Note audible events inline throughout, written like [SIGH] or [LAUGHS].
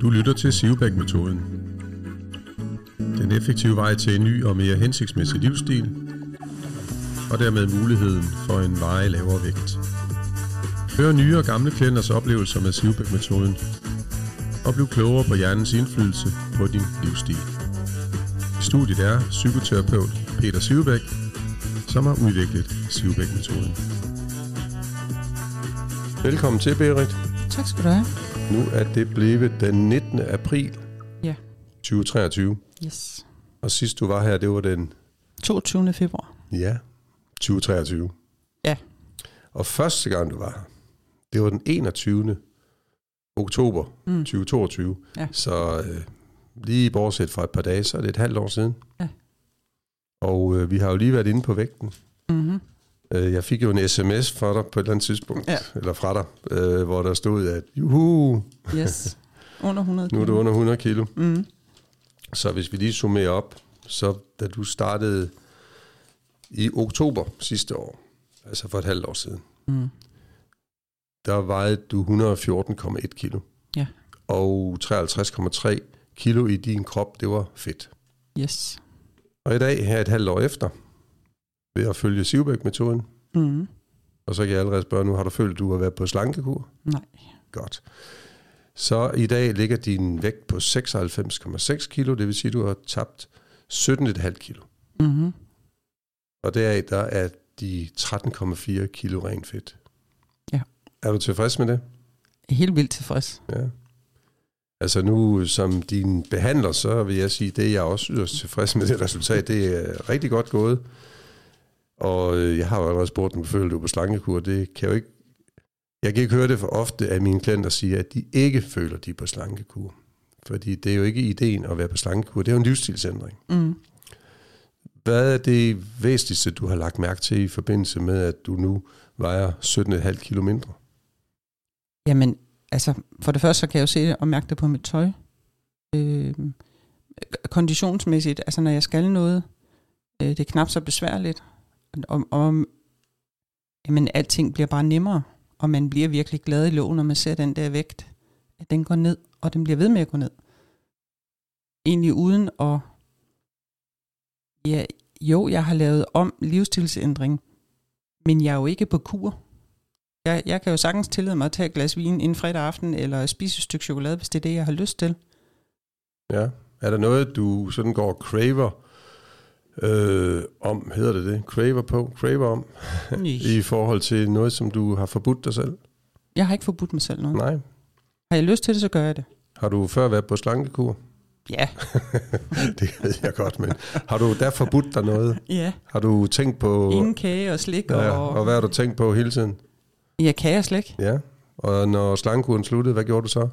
Du lytter til Sivbæk-metoden. Den effektive vej til en ny og mere hensigtsmæssig livsstil, og dermed muligheden for en veje lavere vægt. Hør nye og gamle klienters oplevelser med Sivbæk-metoden, og bliv klogere på hjernens indflydelse på din livsstil. I studiet er psykoterapeut Peter Sivbæk, som har udviklet Sivbæk-metoden. Velkommen til, Berit. Tak skal du have. Nu er det blevet den 19. april Ja. 2023. Yes. Og sidst du var her, det var den, 22. februar. ja, 2023. Ja. Og første gang du var her, det var den 21. oktober Mm. 2022. Ja. Så øh, lige bortset fra et par dage, så er det et halvt år siden. Ja. Og øh, vi har jo lige været inde på vægten. Øh, jeg fik jo en sms fra dig på et eller andet tidspunkt, Ja. eller fra dig, øh, hvor der stod, at juhu, Yes. under 100 nu er du under 100 kilo. Mm. Så hvis vi lige summerer op, så da du startede i oktober sidste år, altså for et halvt år siden, Mm. der vejede du 114,1 kilo. Ja. Og 53,3 kilo i din krop, det var fedt. Yes. Og i dag, her et halvt år efter, ved at følge Sivbæk-metoden, Mm. og så kan jeg allerede spørge nu, har du følt, at du har været på slankekur? Nej. Godt. Så i dag ligger din vægt på 96,6 kilo, det vil sige, at du har tabt 17,5 kilo. Mm-hmm. Og deraf der er de 13,4 kilo rent fedt. Ja. Er du tilfreds med det? Helt vildt tilfreds. Ja. Altså nu som din behandler, så vil jeg sige, det er jeg også yderst tilfreds med det resultat. Det er rigtig godt gået. Og øh, jeg har jo allerede spurgt dem, føler du på slankekur? Det kan jo ikke... Jeg kan ikke høre det for ofte, at mine klienter siger, at de ikke føler, de er på slankekur. Fordi det er jo ikke ideen at være på slankekur. Det er jo en livsstilsændring. Mm. Hvad er det væsentligste, du har lagt mærke til i forbindelse med, at du nu vejer 17,5 kilo mindre? Jamen, altså, for det første, så kan jeg jo se det og mærke det på mit tøj. Øh, konditionsmæssigt, altså når jeg skal noget, øh, det er knap så besværligt. Og, om jamen, alting bliver bare nemmere, og man bliver virkelig glad i lågen, når man ser den der vægt, at den går ned, og den bliver ved med at gå ned. Egentlig uden at, ja, jo, jeg har lavet om livsstilsændring, men jeg er jo ikke på kur. Jeg, jeg kan jo sagtens tillade mig at tage et glas vin en fredag aften, eller spise et stykke chokolade, hvis det er det, jeg har lyst til. Ja. Er der noget, du sådan går og craver øh, om, hedder det det? Craver på? Craver om? [LAUGHS] I forhold til noget, som du har forbudt dig selv? Jeg har ikke forbudt mig selv noget. Nej. Har jeg lyst til det, så gør jeg det. Har du før været på slankekur? Ja. [LAUGHS] det ved jeg godt, men har du der forbudt dig noget? [LAUGHS] Ja. Har du tænkt på... Ingen kage og slik. ja, og, og hvad har du tænkt på hele tiden? Ja, kage og slik. Ja. Og når slangekuren sluttede, hvad gjorde du så?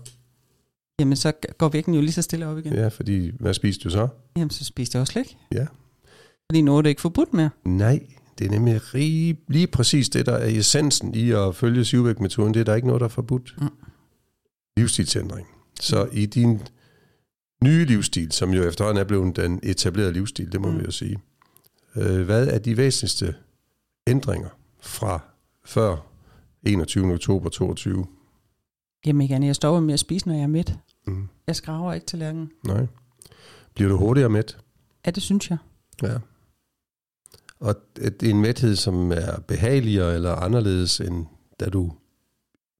Jamen, så går vægten jo lige så stille op igen. Ja, fordi hvad spiste du så? Jamen, så spiste jeg også slik. Ja. Fordi nu er det ikke forbudt mere. Nej, det er nemlig lige, lige præcis det, der er essensen i at følge Sivbæk-metoden. Det er der ikke noget, der er forbudt. Mm. Livsstilsændring. Så i din nye livsstil, som jo efterhånden er blevet den etablerede livsstil, det må mm. Vi jo sige. Øh, hvad er de væsentligste ændringer fra før 21. oktober 22? Jamen igen, jeg stopper med at spise, når jeg er mæt. Mm. Jeg skraver ikke til lærken. Nej. Bliver du hurtigere mæt? Ja, det synes jeg. Ja. Og det er en mæthed, som er behageligere eller anderledes, end da du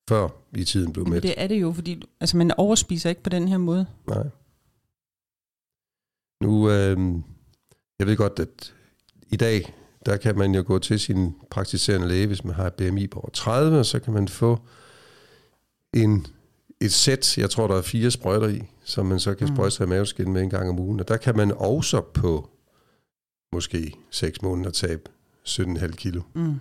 før i tiden blev mæt. det er det jo, fordi altså, man overspiser ikke på den her måde. Nej. Nu, øh, jeg ved godt, at i dag, der kan man jo gå til sin praktiserende læge, hvis man har et BMI på over 30, og så kan man få en, et sæt, jeg tror, der er fire sprøjter i, som man så kan Mm. sprøjte sig i maveskin med en gang om ugen. Og der kan man også på måske 6 måneder tabe 17,5 kilo. Mm.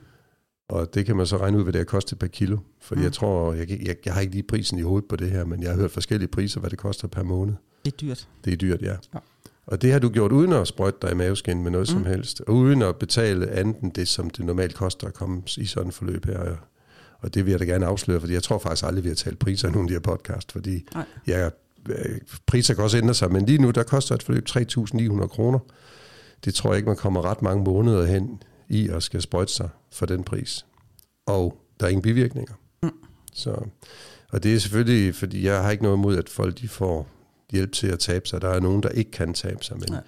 Og det kan man så regne ud, hvad det har kostet per kilo. Fordi Mm. jeg tror, jeg, jeg, jeg har ikke lige prisen i hovedet på det her, men jeg har hørt forskellige priser, hvad det koster per måned. Det er dyrt. Det er dyrt, ja. Ja. Og det har du gjort uden at sprøjte dig i maveskin med noget mm. som helst. Og uden at betale andet end det, som det normalt koster at komme i sådan et forløb her. Og det vil jeg da gerne afsløre, fordi jeg tror faktisk aldrig, vi har talt priser i nogle af de her podcast, fordi Nej. øh, priser kan også ændre sig, men lige nu, der koster et forløb 3.900 kroner. Det tror jeg ikke, man kommer ret mange måneder hen i at skal sprøjte sig for den pris. Og der er ingen bivirkninger. Mm. Så, Og det er selvfølgelig, fordi jeg har ikke noget imod, at folk de får hjælp til at tabe sig. Der er nogen, der ikke kan tabe sig. Men, Nej.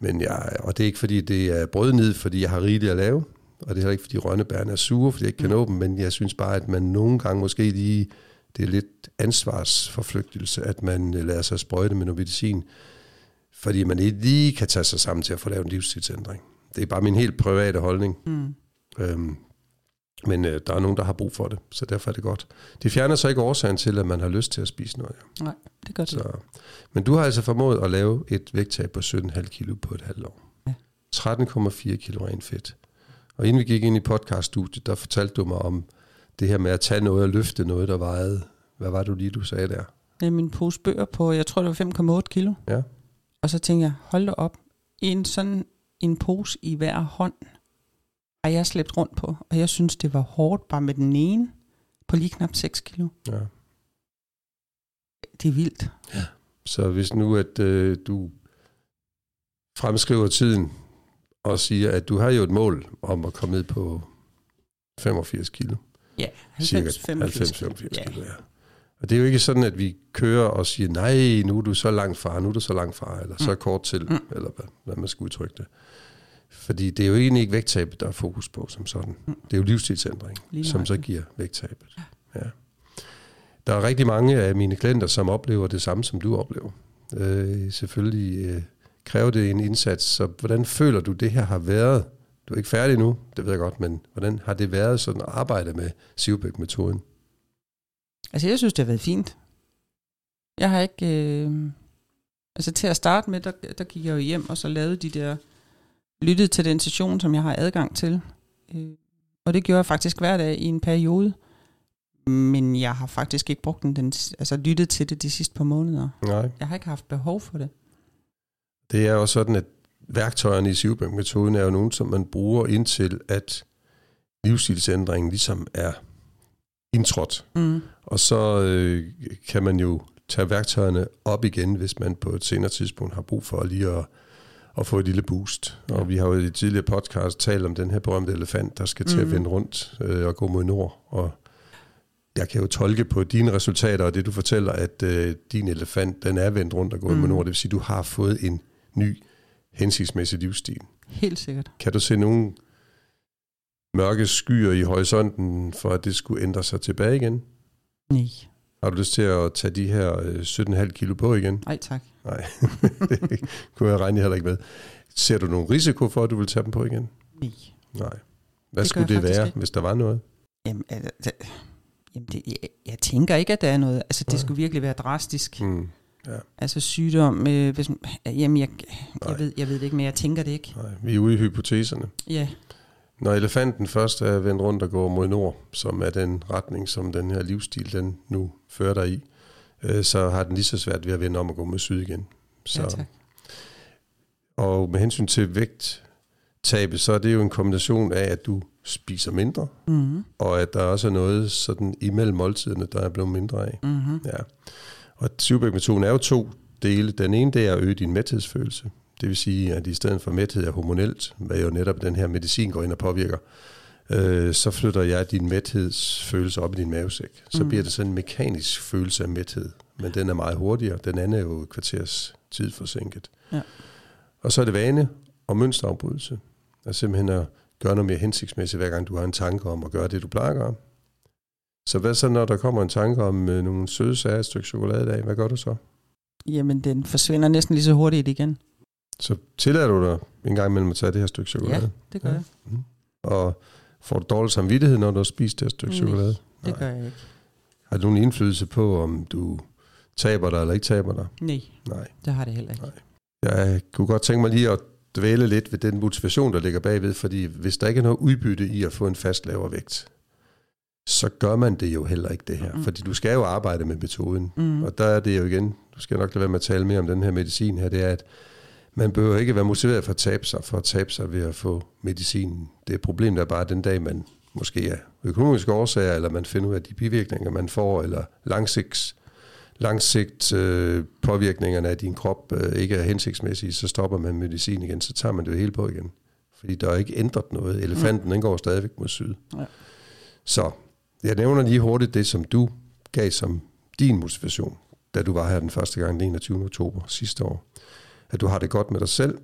men jeg, og det er ikke fordi, det er brødnid, fordi jeg har rigeligt at lave. Og det er heller ikke, fordi rønnebærne er sure, fordi jeg ikke kan nå dem. Men jeg synes bare, at man nogle gange måske lige, det er lidt ansvarsforflygtelse, at man øh, lader sig sprøjte med noget medicin. Fordi man ikke lige kan tage sig sammen til at få lavet en livsstilsændring. Det er bare min helt private holdning. Mm. Øhm, men øh, der er nogen, der har brug for det, så derfor er det godt. Det fjerner så ikke årsagen til, at man har lyst til at spise noget. Ja. Nej, det gør det. Så, men du har altså formået at lave et vægttab på 17,5 kilo på et halvt år. Ja. 13,4 kilo ren fedt. Og inden vi gik ind i podcaststudiet, der fortalte du mig om det her med at tage noget og løfte noget, der vejede. Hvad var du lige, du sagde der? Det er min pose bøger på, jeg tror det var 5,8 kilo. Ja. Og så tænker jeg, hold da op, en sådan en pose i hver hånd har jeg slæbt rundt på. Og jeg synes, det var hårdt bare med den ene på lige knap 6 kilo. ja. Det er vildt. Så hvis nu, at øh, du fremskriver tiden og siger, at du har jo et mål om at komme ned på 85 kilo. Ja, Cirka 90, 85 kilo. 90-85 Ja. kilo, ja. Og det er jo ikke sådan, at vi kører og siger, nej, nu er du så langt fra, nu er du så langt fra, eller så kort til, Mm. eller hvad, hvad man skal udtrykke det. Fordi det er jo egentlig ikke vægttabet, der er fokus på som sådan. Mm. Det er jo livsstilsændring, Lige som så giver vægttabet. Ja. Der er rigtig mange af mine klienter, som oplever det samme, som du oplever. Øh, selvfølgelig øh, kræver det en indsats, så hvordan føler du, det her har været? Du er ikke færdig nu, det ved jeg godt, men hvordan har det været sådan at arbejde med Sivbæk-metoden? Altså, jeg synes, det har været fint. Jeg har ikke... Øh, altså, til at starte med, der, der gik jeg jo hjem, og så lavede de der... Lyttede til den session, som jeg har adgang til. Øh, og det gjorde jeg faktisk hver dag i en periode. Men jeg har faktisk ikke brugt den, den altså lyttet til det de sidste par måneder. Nej. Jeg har ikke haft behov for det. Det er jo sådan, at værktøjerne i Sivbæk-metoden er jo nogen, som man bruger indtil, at livsstilsændringen ligesom er indtrådt. Mm. Og så øh, kan man jo tage værktøjerne op igen, hvis man på et senere tidspunkt har brug for lige at, at få et lille boost. Og vi har jo i et tidligere podcast talt om den her berømte elefant, der skal til at Mhm. vende rundt øh, og gå mod nord. Og jeg kan jo tolke på dine resultater og det, du fortæller, at øh, din elefant, den er vendt rundt og gået Mhm. mod nord. Det vil sige, at du har fået en ny hensigtsmæssig livsstil. Helt sikkert. Kan du se nogle mørke skyer i horisonten, for at det skulle ændre sig tilbage igen? Nej. Har du lyst til at tage de her øh, 17,5 kilo på igen? Nej, tak. Nej, det [LAUGHS] kunne jeg regne heller ikke med. Ser du nogen risiko for, at du vil tage dem på igen? Nej. Nej. Hvad Det skulle det være, ikke. hvis der var noget? Jamen, altså, det, jamen det, jeg, jeg tænker ikke, at der er noget. Altså, det Nej. skulle virkelig være drastisk. Hmm. Altså sygdom, øh, hvis, jamen jeg, Nej. jeg, ved, jeg ved det ikke, men jeg tænker det ikke. Nej, vi er ude i hypoteserne. Ja, Når elefanten først er vendt rundt og går mod nord, som er den retning, som den her livsstil den nu fører dig i, øh, så har den lige så svært ved at vende om og gå mod syd igen. Så, ja tak. og med hensyn til vægttabet, så er det jo en kombination af, at du spiser mindre, Mm-hmm. og at der også er noget sådan imellem måltiderne, der er blevet mindre af. Mm-hmm. Ja. Og Sivbæk-metoden er jo to dele. Den ene, det er at øge din mæthedsfølelse. Det vil sige, at i stedet for mæthed er hormonelt, hvad jo netop den her medicin går ind og påvirker, øh, så flytter jeg din mæthedsfølelse op i din mavesæk. Så Mm. bliver det sådan en mekanisk følelse af mæthed. Men den er meget hurtigere. Den anden er jo et kvarters tid forsinket. Ja. Og så er det vane og mønsterafbrydelse. Altså simpelthen at gøre noget mere hensigtsmæssigt, hver gang du har en tanke om at gøre det, du plejer at. Så hvad så, når der kommer en tanke om øh, nogle søde sager, et stykke chokolade i dag, hvad gør du så? Jamen, den forsvinder næsten lige så hurtigt igen. Så tillader du dig en gang imellem at tage det her stykke chokolade? Ja, det gør Ja. jeg. Og får du dårlig samvittighed, når du har spist det her stykke Nej, chokolade? Det Nej. gør jeg ikke. Har det nogen indflydelse på, om du taber dig eller ikke taber dig? Nej, Nej. det har det heller ikke. Nej. Jeg kunne godt tænke mig lige at dvæle lidt ved den motivation, der ligger bagved, fordi hvis der ikke er noget udbytte i at få en fast lavere vægt, så gør man det jo heller ikke det her. Mm. Fordi du skal jo arbejde med metoden. Mm. Og der er det jo igen, du skal nok lade være med at tale mere om den her medicin her, det er, at man behøver ikke være motiveret for at tabe sig, for at tabe sig ved at få medicinen. Det er problemet er bare den dag, man måske er økonomiske årsager, eller man finder ud af de bivirkninger, man får, eller langsigts, langsigt øh, påvirkningerne af din krop øh, ikke er hensigtsmæssige, så stopper man medicin igen, så tager man det hele på igen. Fordi der er ikke ændret noget. Elefanten, den går stadigvæk mod syd. Ja. Så jeg nævner lige hurtigt det, som du gav som din motivation, da du var her den første gang den 21. oktober sidste år. At du har det godt med dig selv,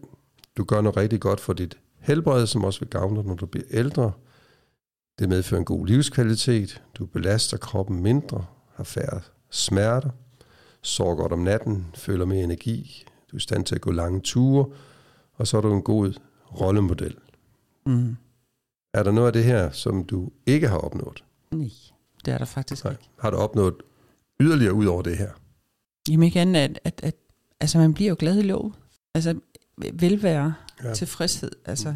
du gør noget rigtig godt for dit helbred, som også vil gavne dig, når du bliver ældre. Det medfører en god livskvalitet, du belaster kroppen mindre, har færre smerter, sover godt om natten, føler mere energi, du er i stand til at gå lange ture, og så er du en god rollemodel. Mm. Er der noget af det her, som du ikke har opnået? Nej, det er der faktisk Nej. ikke. Har du opnået yderligere ud over det her? Jamen ikke andet, at, at, at altså man bliver jo glad i lov. Altså velvære, Ja. tilfredshed. Altså,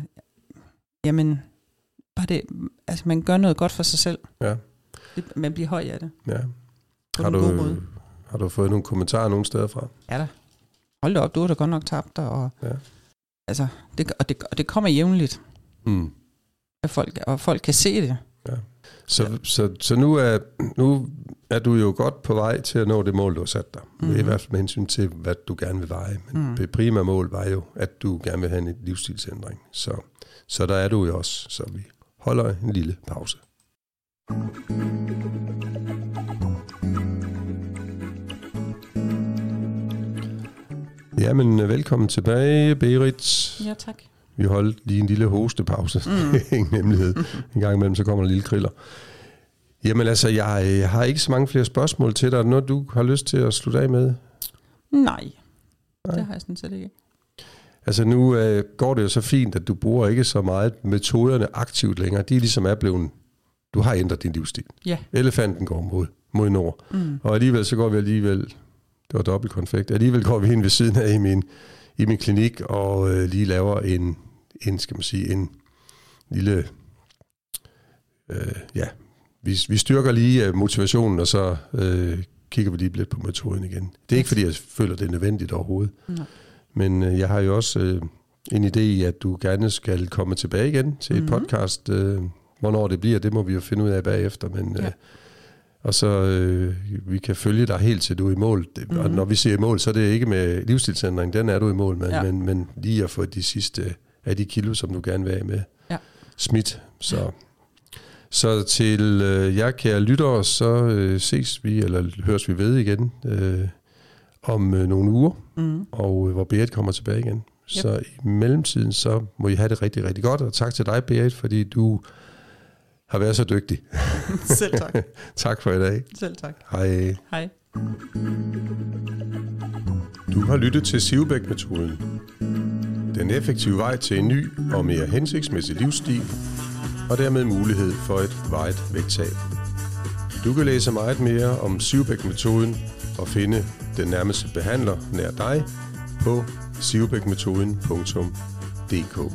jamen, bare det, altså man gør noget godt for sig selv. Ja. Det, man bliver høj af det. ja. På Har du, har du fået nogle kommentarer nogen steder fra? Ja da. Hold da op, du har da godt nok tabt dig. Og, Ja. altså, det, og, det, og det kommer jævnligt, Mm. at folk, og folk kan se det. Så, ja. så, så nu, er, nu er du jo godt på vej til at nå det mål, du har sat dig. Mhm. I hvert fald med hensyn til, hvad du gerne vil veje. Men mm. Mm. det primære mål var jo, at du gerne vil have en livsstilsændring. Så, så der er du jo også. Så vi holder en lille pause. Jamen, velkommen tilbage, Berit. Ja, tak. Vi holdt lige en lille hostepause. Mm. [LAUGHS] Ingen hemmelighed. En gang imellem, så kommer der en lille kriller. Jamen altså, jeg, jeg har ikke så mange flere spørgsmål til dig. Noget, du har lyst til at slutte af med? Nej, Nej. Det har jeg sådan set ikke. Altså nu øh, går det jo så fint, at du bruger ikke så meget metoderne aktivt længere. De er ligesom er blevet, du har ændret din livsstil. Ja. Elefanten går mod, mod nord. Mm. Og alligevel så går vi alligevel, det var dobbelt konfekt, alligevel går vi ind ved siden af i min, i min klinik og øh, lige laver en, en, skal man sige, en lille, øh, ja, vi, vi styrker lige øh, motivationen, og så øh, kigger vi lige lidt på metoden igen. Det er ikke, fordi jeg føler, det er nødvendigt overhovedet. Nej. Men øh, jeg har jo også øh, en idé i, at du gerne skal komme tilbage igen til et Mhm. podcast. Øh, hvornår det bliver, det må vi jo finde ud af bagefter. Men, Ja. øh, og så øh, vi kan følge dig helt til du er i mål. Mm-hmm. Og Mhm. når vi siger i mål, så er det ikke med livsstilsændring, den er du i mål med. Ja. Men, men lige at få de sidste af de kilo, som du gerne vil af med, Ja. smidt. Så, så til øh, jer kære lyttere, så øh, ses vi, eller høres vi ved igen øh, om øh, nogle uger Mm. og øh, hvor Berit kommer tilbage igen. Yep. Så i mellemtiden, så må I have det rigtig, rigtig godt, og tak til dig, Berit, fordi du har været så dygtig. [LAUGHS] Selv tak. [LAUGHS] tak for i dag. Selv tak. Hej. Hej. Du har lyttet til Sivbæk-metoden. Den effektive vej til en ny og mere hensigtsmæssig livsstil, og dermed mulighed for et vejet vægttab. Du kan læse meget mere om Sivbæk-metoden og finde den nærmeste behandler nær dig på sivbækmetoden.dk.